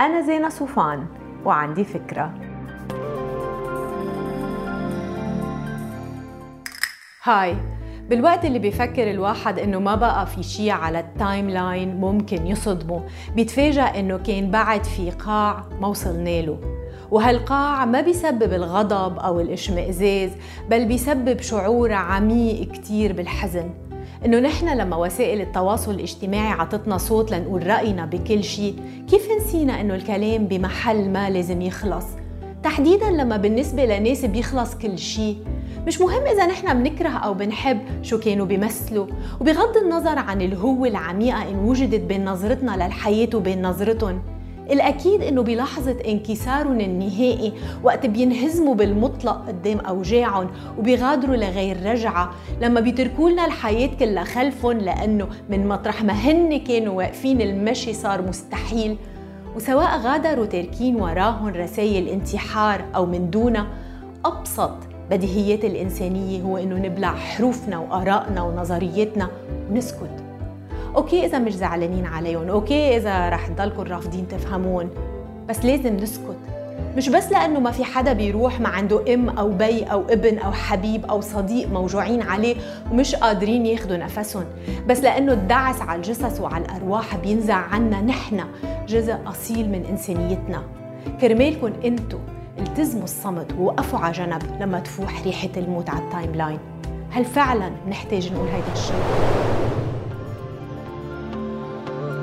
أنا زينة صوفان وعندي فكرة. هاي بالوقت اللي بيفكر الواحد إنه ما بقى في شيء على ال timeline ممكن يصدمه بيتفاجأ إنه كان بعد في قاع ما وصلنا له. وهالقاع ما بيسبب الغضب أو الإشمئزاز بل بيسبب شعور عميق كتير بالحزن. إنه نحن لما وسائل التواصل الاجتماعي عطتنا صوت لنقول رأينا بكل شيء كيف نسينا إنه الكلام بمحل ما لازم يخلص؟ تحديدا لما بالنسبة لناس بيخلص كل شيء مش مهم إذا نحن بنكره أو بنحب شو كانوا بيمثلوا وبغض النظر عن الهوة العميقة إن وجدت بين نظرتنا للحياة وبين نظرتهم. الأكيد إنه بلحظة انكسارهم النهائي وقت بينهزموا بالمطلق قدام أوجاعهم وبيغادروا لغير رجعة لما بيتركوا لنا الحياة كلها خلفهم لأنه من مطرح ما هن كانوا واقفين المشي صار مستحيل. وسواء غادروا تاركين وراهم رسائل انتحار أو من دونها أبسط بديهيات الإنسانية هو إنه نبلع حروفنا وآرائنا ونظرياتنا ونسكت. okay إذا مش زعلانين عليهم okay إذا رح تضلكم رافضين تفهمون. بس لازم نسكت. مش بس لأنه ما في حدا بيروح ما عنده أم أو بَي أو ابن أو حبيب أو صديق موجوعين عليه ومش قادرين ياخدوا نفسهم. بس لأنه الدعس على الجثث وعلى الأرواح بينزع عنا نحن جزء أصيل من إنسانيتنا. كرمالكم أنتو التزموا الصمت ووقفوا على جنب لما تفوح ريحة الموت على ال timeline هل فعلا نحتاج نقول هيدا الشيء؟